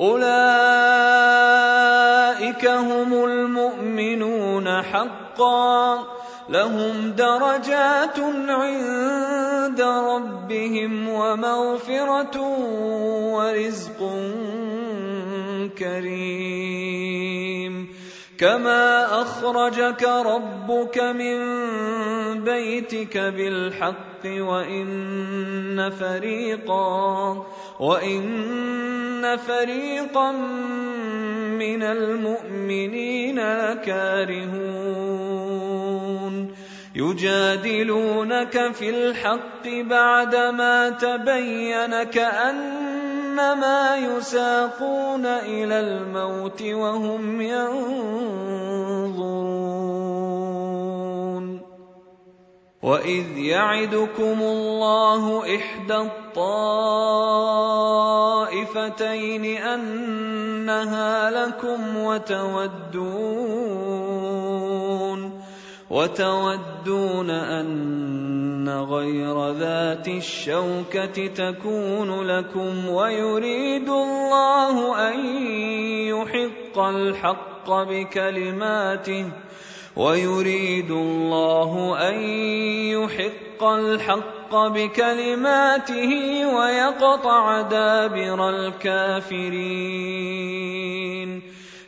أولئك هم المؤمنون حقا. لهم درجات عند ربهم ومغفرة ورزق كريم. كما اخرجك ربك من بيتك بالحق وان فريقا وان فريقا من المؤمنين لكارهون يجادلونك في الحق بعدما تبين كانما يساقون إلى الموت وهم ينظرون. وإذ يعدكم الله إحدى الطائفتين أنها لكم وتودون. وتودون أن غير ذات الشوكة تكون لكم ويريد الله أن يحق الحق بكلماته ويريد الله أن يحق الحق بكلماته ويقطع دابر الكافرين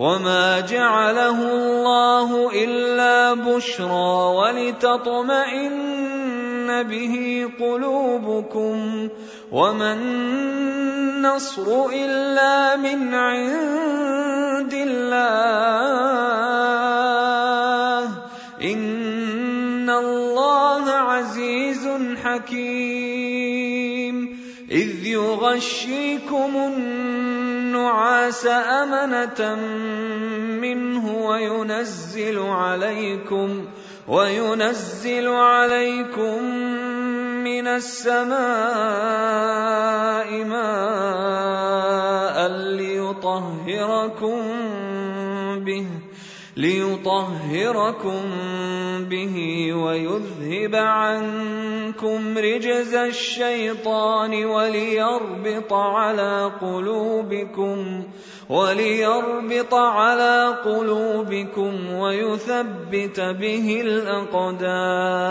وما جعله الله الا بشرى ولتطمئن به قلوبكم وما النصر الا من عند الله ان الله عزيز حكيم اذ يغشيكم النعاس امنه منه وينزل عليكم وينزل عليكم من السماء ماء ليطهركم به ليطهركم به ويذهب عنكم رجز الشيطان وليربط على قلوبكم وليربط على قلوبكم ويثبت به الأقدام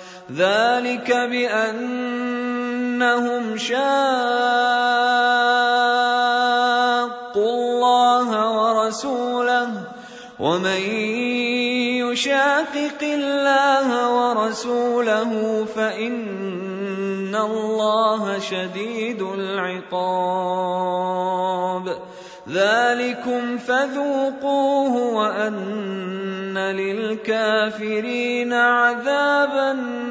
ذلك بأنهم شاقوا الله ورسوله ومن يشاقق الله ورسوله فإن ان الله شديد العقاب. ذلكم فذوقوه وأن للكافرين عذاب النار.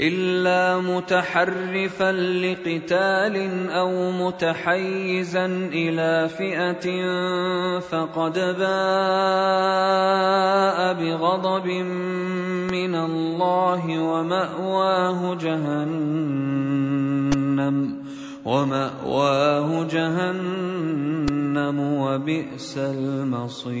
إلا متحرفا لقتال أو متحيزا إلى فئة فقد باء بغضب من الله ومأواه جهنم ومأواه جهنم وبئس المصير.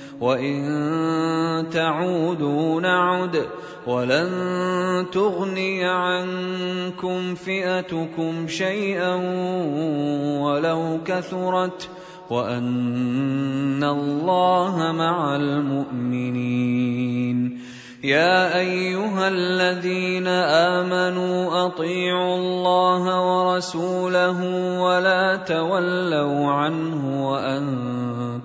وان تعودوا نعد ولن تغني عنكم فئتكم شيئا ولو كثرت وان الله مع المؤمنين. يا ايها الذين امنوا اطيعوا الله ورسوله ولا تولوا عنه وأنتم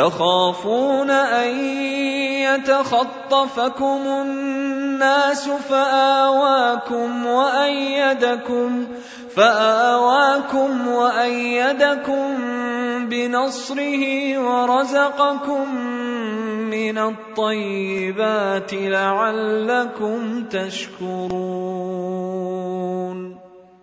تخافون أن يتخطفكم الناس فآواكم وأيدكم فآواكم وأيدكم بنصره ورزقكم من الطيبات لعلكم تشكرون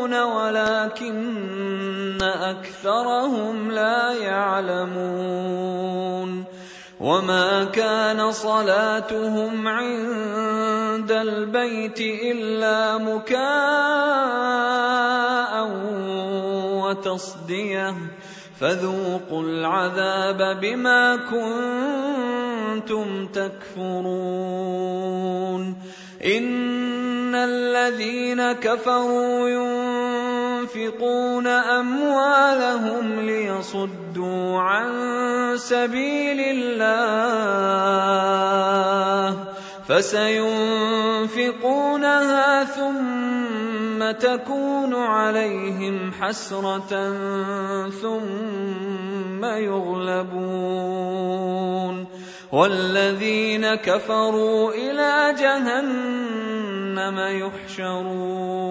يتقون ولكن أكثرهم لا يعلمون وما كان صلاتهم عند البيت إلا مكاء وتصدية فذوقوا العذاب بما كنتم تكفرون إن الذين كفروا ينفقون أموالهم ليصدوا عن سبيل الله فسينفقونها ثم تكون عليهم حسرة ثم يغلبون والذين كفروا إلى جهنم يحشرون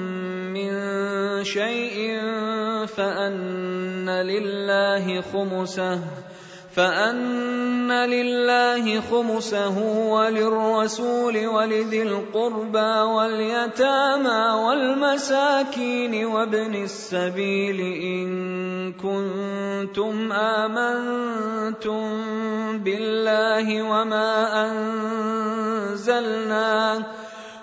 من شيء فأن لله خمسه فأن لله خمسه وللرسول ولذي القربى واليتامى والمساكين وابن السبيل إن كنتم آمنتم بالله وما أنزلنا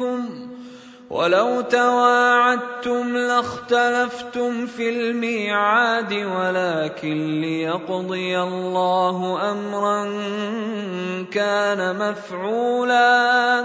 منكم ولو تواعدتم لاختلفتم في الميعاد ولكن ليقضي الله أمرا كان مفعولا.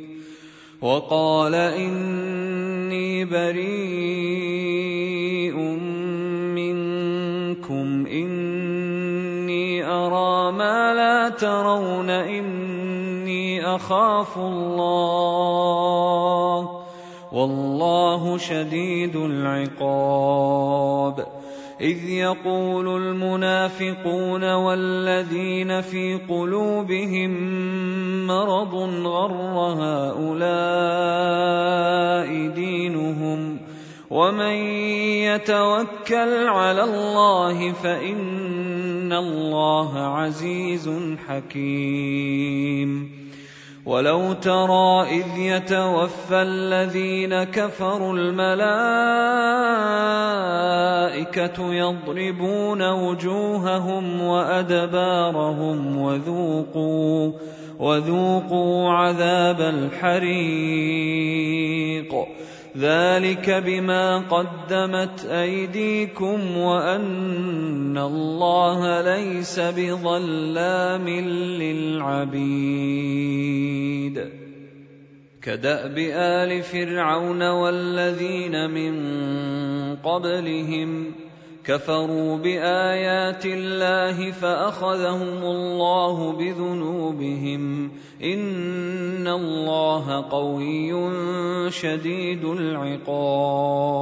وقال إني بريء منكم إني أرى ما لا ترون إني أخاف الله. والله شديد العقاب. إذ يقول المنافقون والذين في قلوبهم مرض غر هؤلاء دينهم ومن يتوكل على الله فإن الله عزيز حكيم. ولو ترى اذ يتوفى الذين كفروا الملائكه يضربون وجوههم وادبارهم وذوقوا وذوقوا عذاب الحريق ذلك بما قدمت أيديكم وأن الله ليس بظلام للعبيد. كدأب آل فرعون والذين من قبلهم كفروا بآيات الله فأخذهم الله بذنوبهم. إن الله قوي شديد العقاب.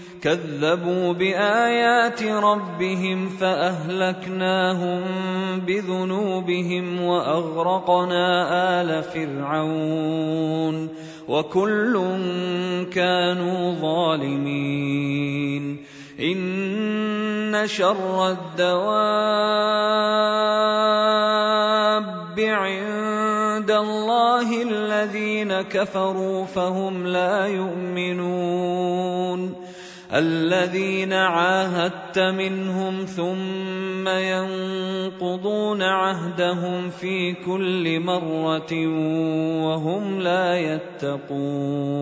كذبوا بآيات ربهم فأهلكناهم بذنوبهم وأغرقنا آل فرعون وكل كانوا ظالمين. إن شر الدواب عند الله الذين كفروا فهم لا يؤمنون. الذين عاهدت منهم ثم ينقضون عهدهم في كل مرة وهم لا يتقون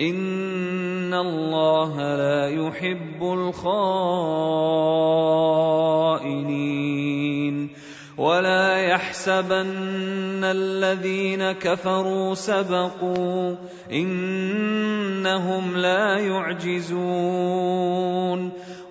ان الله لا يحب الخائنين ولا يحسبن الذين كفروا سبقوا انهم لا يعجزون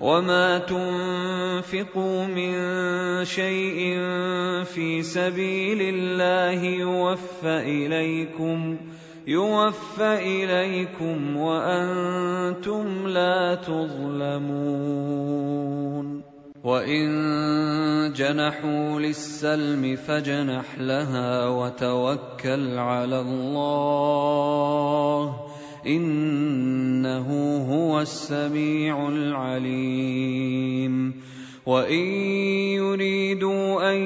وما تنفقوا من شيء في سبيل الله يوفى اليكم يوفى اليكم وأنتم لا تظلمون وان جنحوا للسلم فجنح لها وتوكل على الله إنه هو السميع العليم. وإن يريدوا أن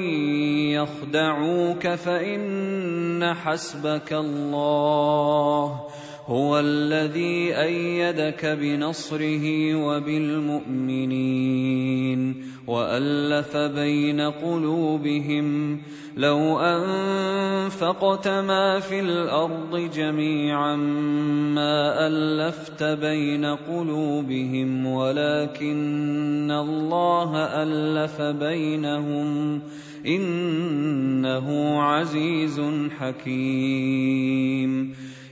يخدعوك فإن حسبك الله. هو الذي أيدك بنصره وبالمؤمنين وألف بين قلوبهم لو أنفقت ما في الأرض جميعا ما ألفت بين قلوبهم ولكن الله ألف بينهم إنه عزيز حكيم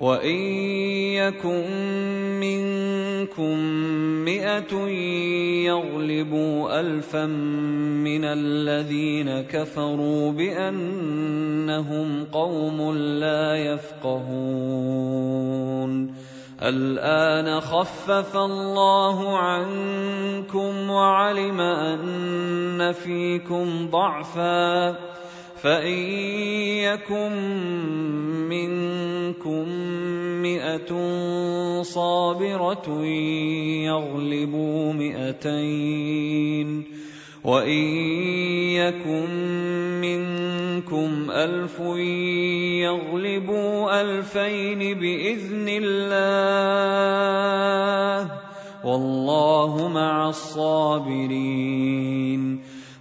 وان يكن منكم مئه يغلبوا الفا من الذين كفروا بانهم قوم لا يفقهون الان خفف الله عنكم وعلم ان فيكم ضعفا فإن يكن منكم مئة صابرة يغلبوا مئتين وإن يكن منكم ألف يغلبوا ألفين بإذن الله والله مع الصابرين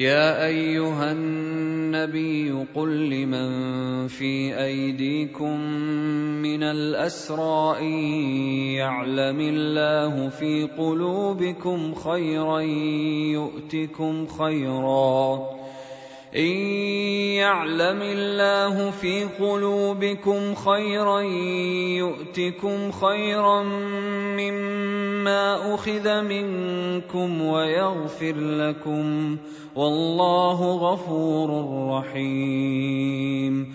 يا أيها النبي قل لمن في أيديكم من الأسرى إن يعلم الله في قلوبكم خيرا يؤتكم خيرا إن يعلم الله في قلوبكم خيرا يؤتكم خيرا مما أخذ منكم ويغفر لكم والله غفور رحيم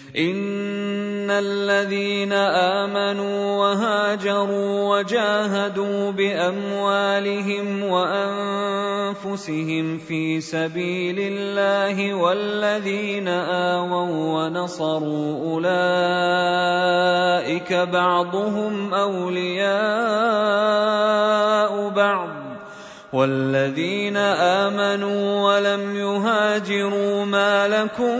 ان الذين امنوا وهاجروا وجاهدوا باموالهم وانفسهم في سبيل الله والذين اووا ونصروا اولئك بعضهم اولياء بعض والذين امنوا ولم يهاجروا ما لكم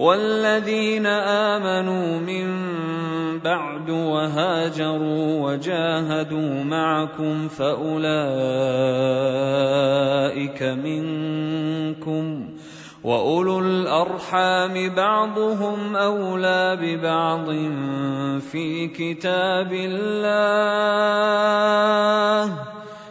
والذين آمنوا من بعد وهاجروا وجاهدوا معكم فأولئك منكم وأولو الأرحام بعضهم أولى ببعض في كتاب الله